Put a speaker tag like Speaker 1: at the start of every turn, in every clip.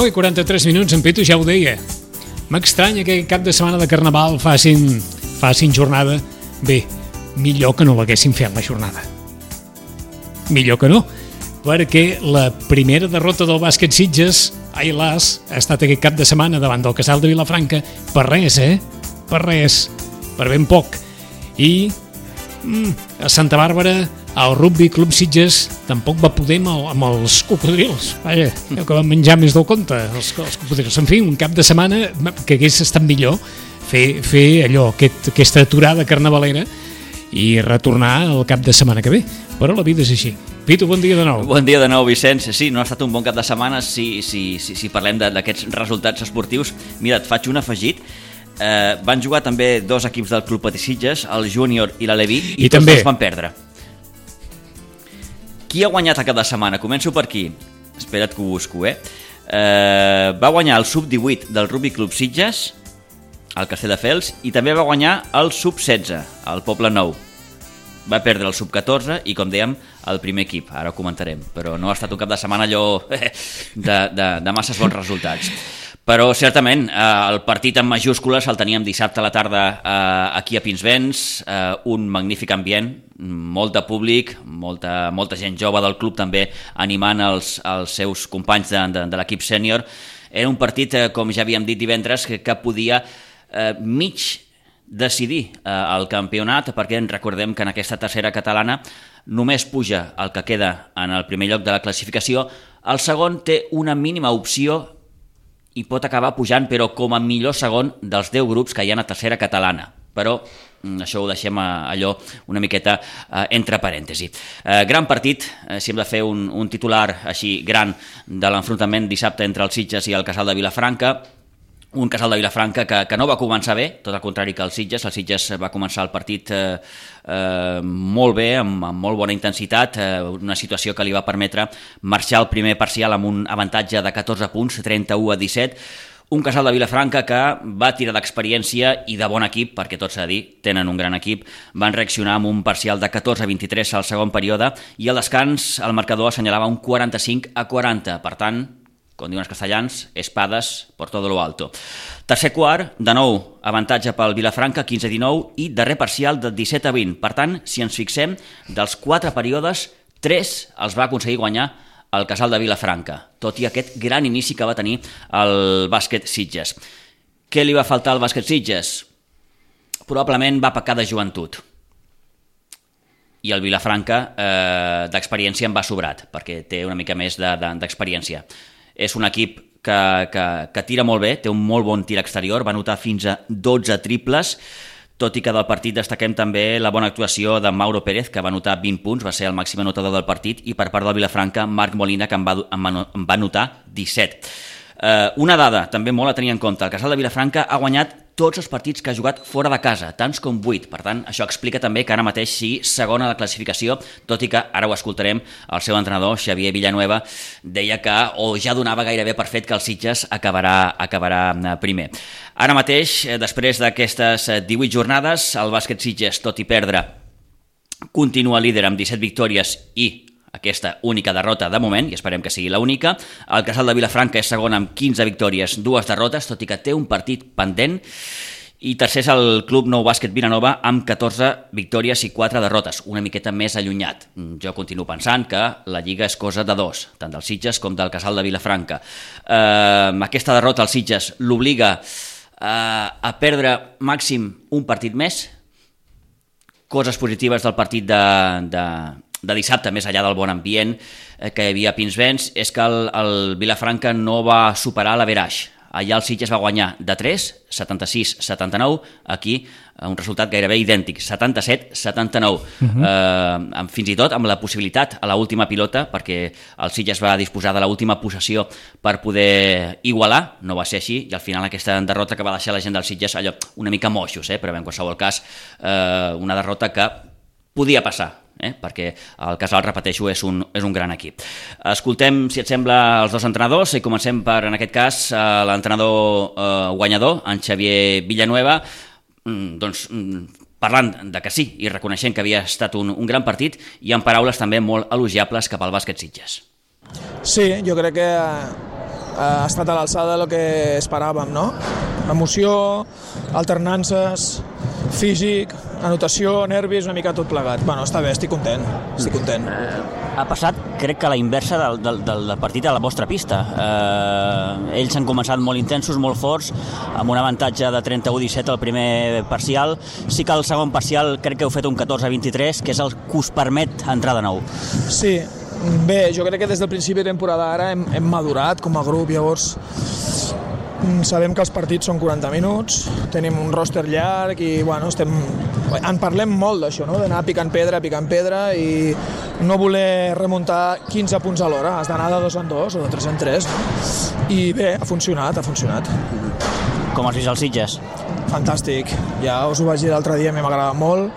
Speaker 1: 9 i 43 minuts, en Pitu ja ho deia. M'estranya que cap de setmana de Carnaval facin, facin jornada. Bé, millor que no l'haguessin fet la jornada. Millor que no, perquè la primera derrota del bàsquet Sitges, ai las, ha estat aquest cap de setmana davant del Casal de Vilafranca, per res, eh? Per res, per ben poc. I mm, a Santa Bàrbara, el Rugby Club Sitges tampoc va poder amb, el, amb els cocodrils. Vaja, que van menjar més del compte, els, els cocodrils. En fi, un cap de setmana que hagués estat millor fer, fer allò, aquest, aquesta aturada carnavalera i retornar el cap de setmana que ve. Però la vida és així. Pitu, bon dia de nou.
Speaker 2: Bon dia de nou, Vicenç. Sí, no ha estat un bon cap de setmana si, si, si, si parlem d'aquests resultats esportius. Mira, et faig un afegit. Eh, van jugar també dos equips del Club Patissitges, el Júnior i la Levi, i,
Speaker 1: I
Speaker 2: tots
Speaker 1: també.
Speaker 2: els van perdre. Qui ha guanyat cap de setmana? Començo per aquí. Espera't que ho busco, eh? eh va guanyar el sub-18 del Rugby Club Sitges, el Castelldefels, i també va guanyar el sub-16, el Poble Nou. Va perdre el sub-14 i, com dèiem, el primer equip. Ara ho comentarem. Però no ha estat un cap de setmana allò de, de, de masses bons resultats. Però, certament, eh, el partit en majúscules el teníem dissabte a la tarda eh, aquí a Pinsbens, eh, un magnífic ambient, molt de públic, molta, molta gent jove del club també animant els, els seus companys de, de, de l'equip sènior. Era un partit, eh, com ja havíem dit divendres, que, que podia eh, mig decidir eh, el campionat perquè en recordem que en aquesta tercera catalana només puja el que queda en el primer lloc de la classificació, el segon té una mínima opció i pot acabar pujant, però com a millor segon dels 10 grups que hi ha a tercera catalana. Però mm, això ho deixem allò una miqueta eh, entre parèntesi. Eh, gran partit, eh, si hem de fer un, un titular així gran de l'enfrontament dissabte entre els Sitges i el Casal de Vilafranca, un casal de Vilafranca que, que no va començar bé, tot el contrari que el Sitges. El Sitges va començar el partit eh, eh, molt bé, amb, amb molt bona intensitat, eh, una situació que li va permetre marxar el primer parcial amb un avantatge de 14 punts, 31 a 17, un casal de Vilafranca que va tirar d'experiència i de bon equip, perquè tot s'ha de dir, tenen un gran equip, van reaccionar amb un parcial de 14 a 23 al segon període i al descans el marcador assenyalava un 45 a 40, per tant, com diuen els castellans, espades por todo lo alto. Tercer quart, de nou, avantatge pel Vilafranca, 15-19, i darrer parcial de 17-20. Per tant, si ens fixem, dels quatre períodes, tres els va aconseguir guanyar el casal de Vilafranca, tot i aquest gran inici que va tenir el bàsquet Sitges. Què li va faltar al bàsquet Sitges? Probablement va pecar de joventut i el Vilafranca eh, d'experiència en va sobrat, perquè té una mica més d'experiència. De, de, és un equip que, que, que tira molt bé, té un molt bon tir exterior, va anotar fins a 12 triples, tot i que del partit destaquem també la bona actuació de Mauro Pérez, que va anotar 20 punts, va ser el màxim anotador del partit, i per part del Vilafranca, Marc Molina, que en va, en va anotar 17. Eh, una dada també molt a tenir en compte, el Casal de Vilafranca ha guanyat tots els partits que ha jugat fora de casa, tants com 8. Per tant, això explica també que ara mateix sí segona la classificació, tot i que ara ho escoltarem, el seu entrenador, Xavier Villanueva, deia que, o ja donava gairebé per fet que el Sitges acabarà, acabarà eh, primer. Ara mateix, eh, després d'aquestes 18 eh, jornades, el bàsquet Sitges, tot i perdre, continua líder amb 17 victòries i aquesta única derrota de moment, i esperem que sigui la única. El Casal de Vilafranca és segon amb 15 victòries, dues derrotes, tot i que té un partit pendent. I tercer és el Club Nou Bàsquet Vilanova amb 14 victòries i 4 derrotes, una miqueta més allunyat. Jo continuo pensant que la Lliga és cosa de dos, tant dels Sitges com del Casal de Vilafranca. Eh, aquesta derrota als Sitges l'obliga eh, a perdre màxim un partit més, coses positives del partit de, de, de dissabte, més allà del bon ambient eh, que hi havia a Pinsbens, és que el, el Vilafranca no va superar la Veraix. Allà el Sitges va guanyar de 3, 76-79, aquí eh, un resultat gairebé idèntic, 77-79. Uh -huh. eh, fins i tot amb la possibilitat a l'última pilota, perquè el Sitges va disposar de l'última possessió per poder igualar, no va ser així, i al final aquesta derrota que va deixar la gent del Sitges allò una mica moixos, eh? però en qualsevol cas eh, una derrota que podia passar, eh? perquè el Casal, repeteixo, és un, és un gran equip. Escoltem, si et sembla, els dos entrenadors i comencem per, en aquest cas, eh, l'entrenador eh, guanyador, en Xavier Villanueva, mm, doncs, mm, parlant de que sí i reconeixent que havia estat un, un gran partit i en paraules també molt elogiables cap al bàsquet Sitges.
Speaker 3: Sí, jo crec que ha estat a l'alçada del que esperàvem, no? Emoció, alternances, físic, anotació, nervis, una mica tot plegat. Bueno, està bé, estic content, estic content.
Speaker 4: Ha passat, crec que la inversa del, del, del partit a la vostra pista. Eh, ells han començat molt intensos, molt forts, amb un avantatge de 31-17 al primer parcial. Sí que al segon parcial crec que heu fet un 14-23, que és el que us permet entrar de nou.
Speaker 3: Sí, bé, jo crec que des del principi de temporada ara hem, hem madurat com a grup, llavors mm, sabem que els partits són 40 minuts, tenim un roster llarg i bueno, estem, en parlem molt d'això, no? d'anar picant pedra, picant pedra i no voler remuntar 15 punts a l'hora, has d'anar de dos en dos o de tres en tres. No? I bé, ha funcionat, ha funcionat.
Speaker 4: Com has vist els Sitges?
Speaker 3: Fantàstic, ja us ho vaig dir l'altre dia, m'ha agradat molt.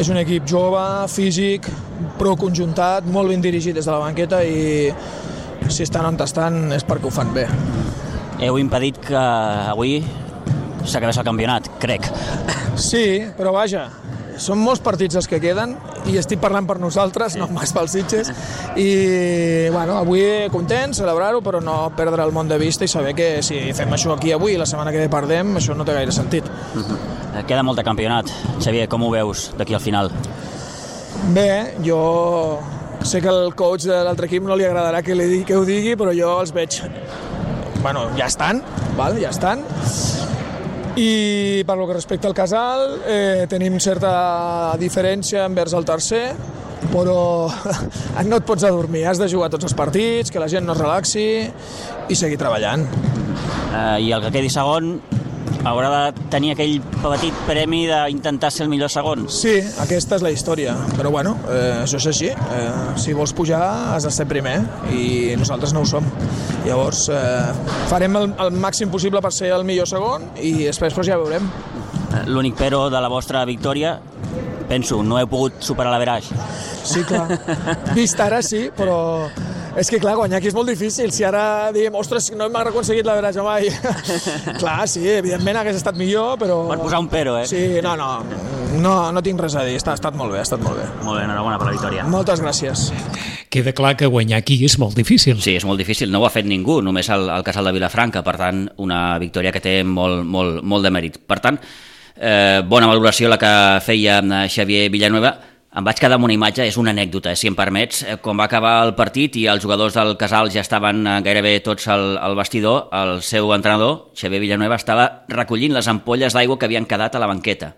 Speaker 3: És un equip jove, físic, prou conjuntat, molt ben dirigit des de la banqueta i si estan on estan és perquè ho fan bé.
Speaker 4: Heu impedit que avui s'acabés el campionat, crec.
Speaker 3: Sí, però vaja, són molts partits els que queden i estic parlant per nosaltres, no pas pels Sitges i bueno, avui content, celebrar-ho però no perdre el món de vista i saber que si fem això aquí avui i la setmana que ve perdem això no té gaire sentit
Speaker 4: uh -huh. Queda molt de campionat. Xavier, com ho veus d'aquí al final?
Speaker 3: Bé, jo sé que el coach de l'altre equip no li agradarà que, li digui, que ho digui, però jo els veig... Bueno, ja estan, val? ja estan. I per lo que respecta al casal, eh, tenim certa diferència envers el tercer, però no et pots adormir, has de jugar tots els partits, que la gent no es relaxi i seguir treballant.
Speaker 4: Uh, I el que quedi segon haurà de tenir aquell petit premi d'intentar ser el millor segon.
Speaker 3: Sí, aquesta és la història, però bueno, eh, això és així. Eh, si vols pujar has de ser primer i nosaltres no ho som. Llavors eh, farem el, el màxim possible per ser el millor segon i després pues, ja veurem.
Speaker 4: L'únic però de la vostra victòria penso, no heu pogut superar l'averaix.
Speaker 3: Sí, clar. Vist ara sí, però és que, clar, guanyar aquí és molt difícil. Si ara diem, ostres, no hem aconseguit la veratge mai. clar, sí, evidentment hagués estat millor, però...
Speaker 4: Per posar un pero, eh?
Speaker 3: Sí, no, no, no, no tinc res a dir. Està, ha estat molt bé, ha estat molt bé.
Speaker 4: Molt bé, enhorabona per la victòria.
Speaker 3: Moltes gràcies.
Speaker 1: Queda clar que guanyar aquí és molt difícil.
Speaker 2: Sí, és molt difícil. No ho ha fet ningú, només el, el casal de Vilafranca. Per tant, una victòria que té molt, molt, molt de mèrit. Per tant, eh, bona valoració la que feia eh, Xavier Villanueva em vaig quedar amb una imatge, és una anècdota, si em permets. Eh, quan va acabar el partit i els jugadors del Casal ja estaven eh, gairebé tots al, al vestidor, el seu entrenador, Xavier Villanueva, estava recollint les ampolles d'aigua que havien quedat a la banqueta.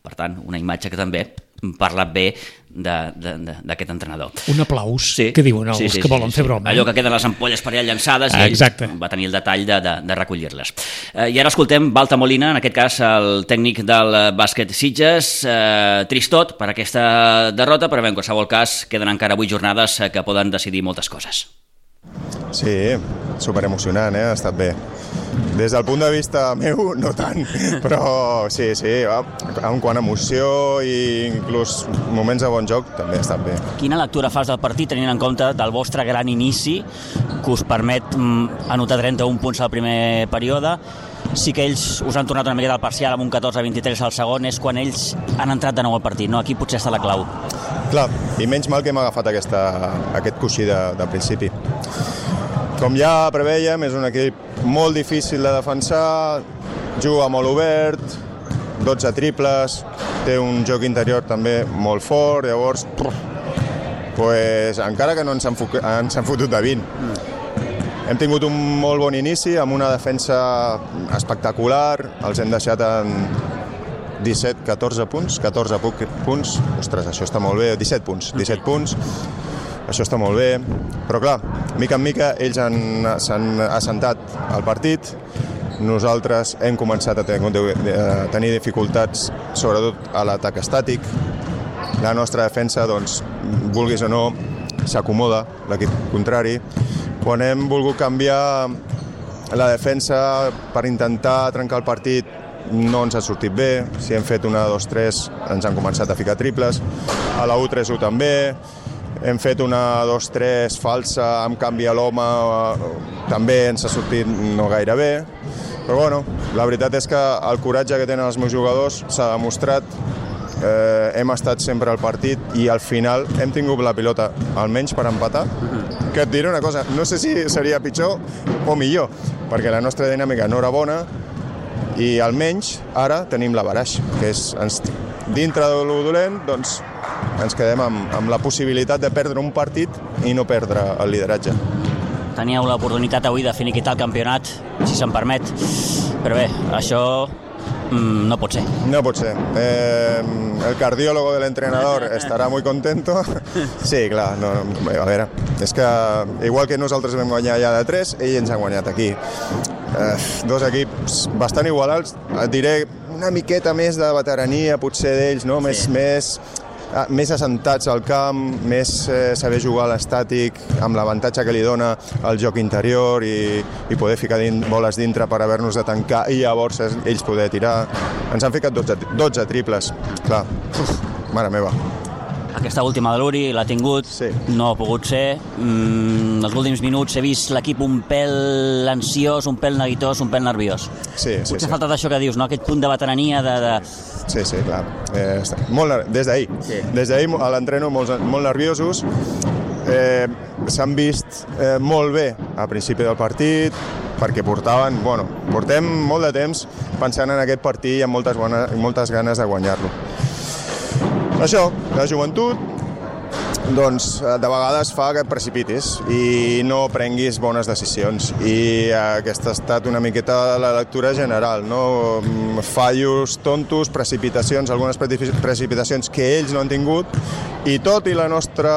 Speaker 2: Per tant, una imatge que també parlat bé d'aquest entrenador.
Speaker 1: Un aplaus, sí. que diuen els sí, sí, que volen sí, fer broma.
Speaker 2: Allò que queden les ampolles per allà llançades
Speaker 1: i Exacte.
Speaker 2: ell va tenir el detall de, de, de recollir-les. Eh, I ara escoltem Balta Molina, en aquest cas el tècnic del bàsquet Sitges, eh, tristot per aquesta derrota, però bé, en qualsevol cas queden encara vuit jornades eh, que poden decidir moltes coses.
Speaker 5: Sí, super emocionant, eh? ha estat bé. Des del punt de vista meu, no tant, però sí, sí, en quant a emoció i inclús moments de bon joc, també ha estat bé.
Speaker 4: Quina lectura fas del partit tenint en compte del vostre gran inici que us permet mm, anotar 31 punts al primer període sí que ells us han tornat una miqueta al parcial amb un 14-23 al segon, és quan ells han entrat de nou al partit, no? Aquí potser està la clau.
Speaker 5: Clar, i menys mal que hem agafat aquesta, aquest coixí de, de principi. Com ja preveiem, és un equip molt difícil de defensar, juga molt obert, 12 triples, té un joc interior també molt fort, llavors, pues, encara que no ens han, ens han fotut de 20. Hem tingut un molt bon inici, amb una defensa espectacular, els hem deixat en 17-14 punts, 14 punts, ostres, això està molt bé, 17 punts, 17 punts, això està molt bé, però clar, mica en mica ells s'han assentat al partit, nosaltres hem començat a tenir, dificultats, sobretot a l'atac estàtic. La nostra defensa, doncs, vulguis o no, s'acomoda, l'equip contrari. Quan hem volgut canviar la defensa per intentar trencar el partit, no ens ha sortit bé. Si hem fet una, dos, tres, ens han començat a ficar triples. A la U3 1 també hem fet una, dos, tres falsa amb canvi a l'home, també ens ha sortit no gaire bé, però bueno, la veritat és que el coratge que tenen els meus jugadors s'ha demostrat. Eh, hem estat sempre al partit i al final hem tingut la pilota almenys per empatar, que et diré una cosa, no sé si seria pitjor o millor, perquè la nostra dinàmica no era bona i almenys ara tenim la baraix, que és ens, dintre de lo dolent, doncs ens quedem amb, amb la possibilitat de perdre un partit i no perdre el lideratge.
Speaker 4: Teníeu l'oportunitat avui de finiquitar el campionat, si se'n permet, però bé, això mm, no pot ser.
Speaker 5: No pot ser. Eh, el cardiólogo del entrenador estarà muy contento. Sí, clar, no, no, a veure, és que igual que nosaltres vam guanyar ja de 3, ells ens han guanyat aquí. Eh, dos equips bastant igualats, et diré una miqueta més de veterania potser d'ells, no? més,
Speaker 4: Sí.
Speaker 5: més, més assentats al camp, més eh, saber jugar a l'estàtic, amb l'avantatge que li dona el joc interior i, i poder ficar din, boles dintre per haver-nos de tancar i llavors ells poder tirar. Ens han ficat 12, 12 triples, clar. Uf, mare meva.
Speaker 4: Aquesta última de l'Uri l'ha tingut,
Speaker 5: Sí.
Speaker 4: no ha pogut ser. Mm, els últims minuts he vist l'equip un pèl ansiós, un pèl neguitós, un pèl nerviós.
Speaker 5: Sí, sí,
Speaker 4: Potser
Speaker 5: sí.
Speaker 4: ha faltat això que dius, no? aquest punt de veterania de... de...
Speaker 5: Sí, sí, clar. Eh, està- molt, des d'ahir.
Speaker 4: Sí.
Speaker 5: Des d'ahir a l'entreno molt, molt nerviosos. Eh, S'han vist eh, molt bé a principi del partit, perquè portaven, bueno, portem molt de temps pensant en aquest partit i amb moltes, bona, moltes ganes de guanyar-lo. Això, la joventut, doncs eh, de vegades fa que et precipitis i no prenguis bones decisions i aquesta ha estat una miqueta la lectura general no? Mm, fallos tontos, precipitacions algunes preci- precipitacions que ells no han tingut i tot i la nostra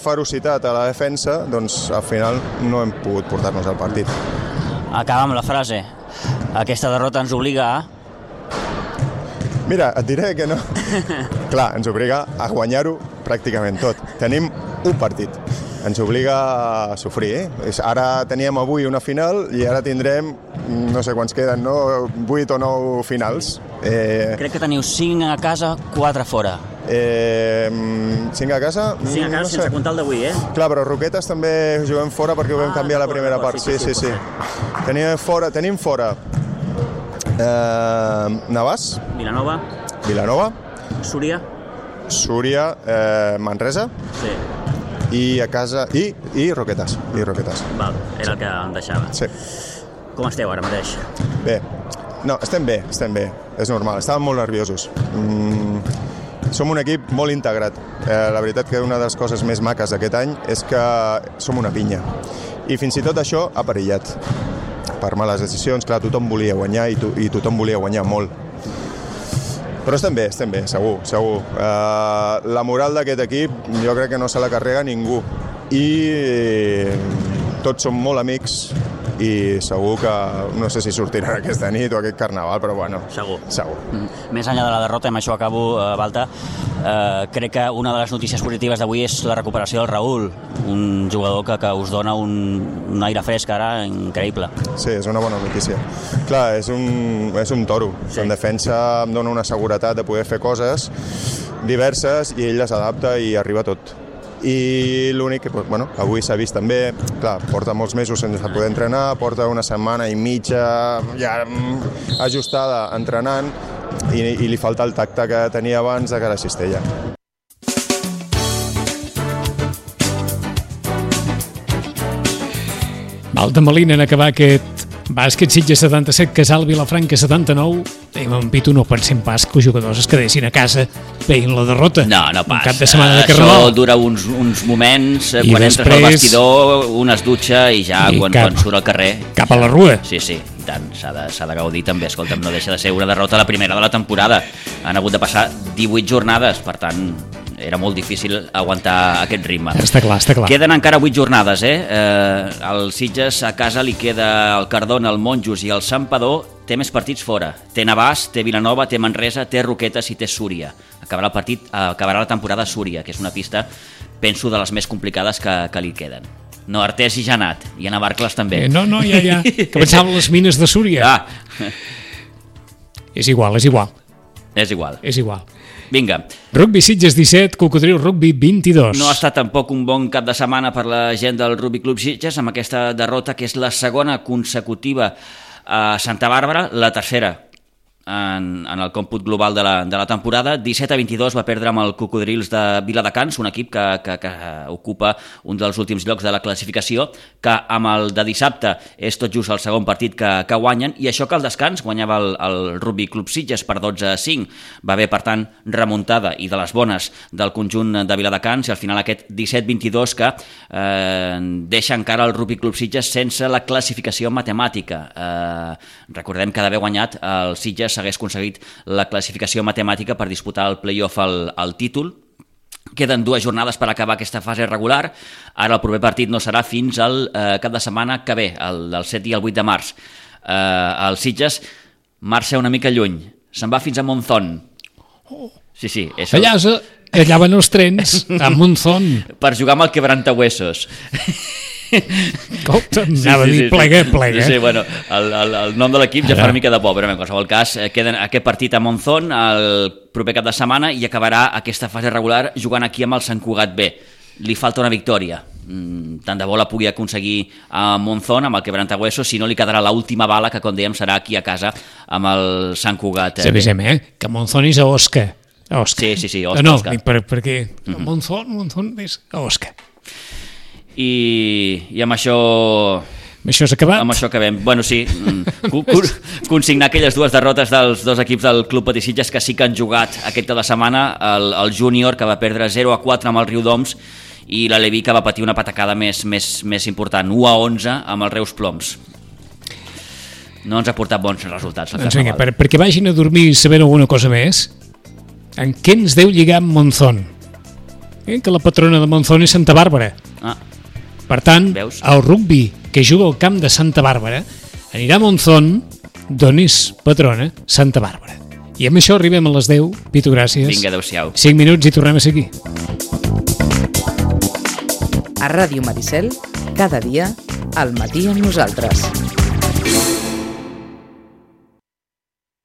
Speaker 5: ferocitat a la defensa doncs al final no hem pogut portar-nos al partit
Speaker 4: Acaba amb la frase. Aquesta derrota ens obliga a...
Speaker 5: Mira, et diré que no. Clar, ens obliga a guanyar-ho pràcticament tot. Tenim un partit. Ens obliga a sofrir. Eh? Ara teníem avui una final i ara tindrem, mm, no sé quants queden, no? 8 o 9 finals. Eh,
Speaker 4: Crec que teniu 5 a casa, 4 fora.
Speaker 5: eh, 5 a casa?
Speaker 4: 5 a
Speaker 5: Mm,
Speaker 4: casa
Speaker 5: no sé.
Speaker 4: sense comptar el d'avui, eh?
Speaker 5: Clar, però Roquetes també juguem fora perquè ho vam
Speaker 4: Ah,
Speaker 5: canviar la primera part.
Speaker 4: sí,
Speaker 5: Sí,
Speaker 4: sí,
Speaker 5: sí,
Speaker 4: sí,
Speaker 5: sí. Tenim fora, tenim fora eh, Navàs,
Speaker 4: Vilanova,
Speaker 5: Vilanova,
Speaker 4: Súria...
Speaker 5: Súria, eh, Manresa,
Speaker 4: Sí,
Speaker 5: i a casa i, i Roquetes, i Roquetes.
Speaker 4: val, era el que em deixava.
Speaker 5: Sí.
Speaker 4: Com esteu ara mateix?
Speaker 5: Bé. No, estem bé, estem bé. És normal, estàvem molt nerviosos. Mm, som un equip molt integrat. Eh, la veritat que una de les coses més maques d'aquest any és que som una pinya. I fins i tot això ha perillat. Per males decisions, clar, tothom volia guanyar i, to i tothom volia guanyar molt. Però estem bé, estem bé, segur, segur. Uh, la moral d'aquest equip jo crec que no se la carrega ningú. I tots som molt amics i segur que no sé si sortiran aquesta nit o aquest carnaval, però bueno,
Speaker 4: Segur.
Speaker 5: segur.
Speaker 4: Mm. Més enllà de la derrota, amb això acabo, eh, Balta, eh, crec que una de les notícies positives d'avui és la recuperació del Raül, un jugador que, que us dona un, un aire fresc ara increïble.
Speaker 5: Sí, és una bona notícia. Clar, és un, és un toro.
Speaker 4: Sí.
Speaker 5: En defensa em dona una seguretat de poder fer coses diverses i ell les adapta i arriba tot. I l'únic que, bueno, avui s'ha vist també, clar, porta molts mesos sense poder entrenar, porta una setmana i mitja ja mm, ajustada entrenant i, i li falta el tacte que tenia abans de cara a Cistella.
Speaker 1: Valta Malina en acabar aquest bàsquet Sitges 77, Casal Vilafranca 79. I amb Pitu no pensem pas que els jugadors es quedessin a casa veient la derrota.
Speaker 2: No, no
Speaker 1: Un
Speaker 2: passa.
Speaker 1: cap de setmana de
Speaker 2: Això
Speaker 1: Carnaval.
Speaker 2: dura uns, uns moments, eh,
Speaker 1: I
Speaker 2: quan entres al
Speaker 1: després-
Speaker 2: vestidor, un es dutxa i ja
Speaker 1: I
Speaker 2: quan,
Speaker 1: cap-
Speaker 2: quan surt al carrer...
Speaker 1: Cap a la rua.
Speaker 2: Sí, sí, tant, s'ha de, de gaudir també. Escolta'm, no deixa de ser una derrota la primera de la temporada. Han hagut de passar 18 jornades, per tant, era molt difícil aguantar aquest ritme.
Speaker 1: Està clar, està clar.
Speaker 2: Queden encara 8 jornades, eh? eh? El Sitges a casa li queda el Cardona, el Monjos i el Sampador. Té més partits fora. Té Navàs, té Vilanova, té Manresa, té Roquetes i té Súria. Acabarà el partit, eh, acabarà la temporada a Súria, que és una pista, penso, de les més complicades que, que li queden. No, Artés i Janat, i a Navarcles també.
Speaker 1: Eh, no, no, ja, ja. Que pensava en les mines de Súria.
Speaker 2: Ah,
Speaker 1: És igual, és igual,
Speaker 2: és igual.
Speaker 1: és igual.
Speaker 2: Vinga,
Speaker 1: Rugby Sitges 17, Cocodril Rugby 22.
Speaker 2: No ha estat tampoc un bon cap de setmana per la gent del Rugby Club Sitges amb aquesta derrota que és la segona consecutiva a Santa Bàrbara, la tercera en, en el còmput global de la, de la temporada. 17 a 22 va perdre amb el Cocodrils de Viladecans, un equip que, que, que ocupa un dels últims llocs de la classificació, que amb el de dissabte és tot just el segon partit que, que guanyen, i això que al descans guanyava el, el Rugby Club Sitges per 12 a 5. Va haver, per tant, remuntada i de les bones del conjunt de Viladecans, i al final aquest 17-22 que eh, deixa encara el Rugby Club Sitges sense la classificació matemàtica. Eh, recordem que d'haver guanyat el Sitges s'hagués aconseguit la classificació matemàtica per disputar el play-off al, al títol, Queden dues jornades per acabar aquesta fase regular. Ara el proper partit no serà fins al eh, cap de setmana que ve, el del 7 i el 8 de març. Eh, el Sitges marxa una mica lluny. Se'n va fins a Monzón. Sí, sí. És
Speaker 1: Allà, allà van els trens, a Monzón.
Speaker 2: Per jugar amb el quebrantahuesos.
Speaker 1: Escolta, anava sí, sí, a dir
Speaker 2: sí,
Speaker 1: plega,
Speaker 2: sí.
Speaker 1: plega.
Speaker 2: Sí, sí, bueno, el, el, el nom de l'equip ja fa una mica de por, però en qualsevol cas eh, queden aquest partit a Monzón el proper cap de setmana i acabarà aquesta fase regular jugant aquí amb el Sant Cugat B. Li falta una victòria. Mm, tant de bo la pugui aconseguir a Monzón amb el quebrantahuesos, si no li quedarà l'última bala que, com dèiem, serà aquí a casa amb el Sant Cugat.
Speaker 1: Sí, avisem, eh? Que Monzón és a Osca. A Osca.
Speaker 2: Sí, sí, sí, Osca,
Speaker 1: no,
Speaker 2: Osca.
Speaker 1: dic per, perquè mm -hmm. Monzón, Monzón és a Osca.
Speaker 2: I, i amb això
Speaker 1: Això s'ha acabat?
Speaker 2: amb això acabem. Bueno, sí, mm, co- co- consignar aquelles dues derrotes dels dos equips del Club Patisitges que sí que han jugat aquest cap de setmana, el, el júnior que va perdre 0 a 4 amb el Riu d'Oms i l'Aleví que va patir una patacada més, més, més important, 1 a 11 amb el Reus Ploms. No ens ha portat bons resultats.
Speaker 1: Doncs vinga, per, perquè vagin a dormir sabent alguna cosa més, en què ens deu lligar amb Monzón? Eh? Que la patrona de Monzón és Santa Bàrbara.
Speaker 2: Ah,
Speaker 1: Per tant,
Speaker 2: Veus?
Speaker 1: el rugby que juga al camp de Santa Bàrbara anirà a Monzón, d'on és patrona Santa Bàrbara. I amb això arribem a les 10. Pitu, gràcies.
Speaker 2: vinga, adeu-siau.
Speaker 1: 5 minuts i tornem a seguir.
Speaker 6: A Ràdio Maricel, cada dia, al matí amb nosaltres.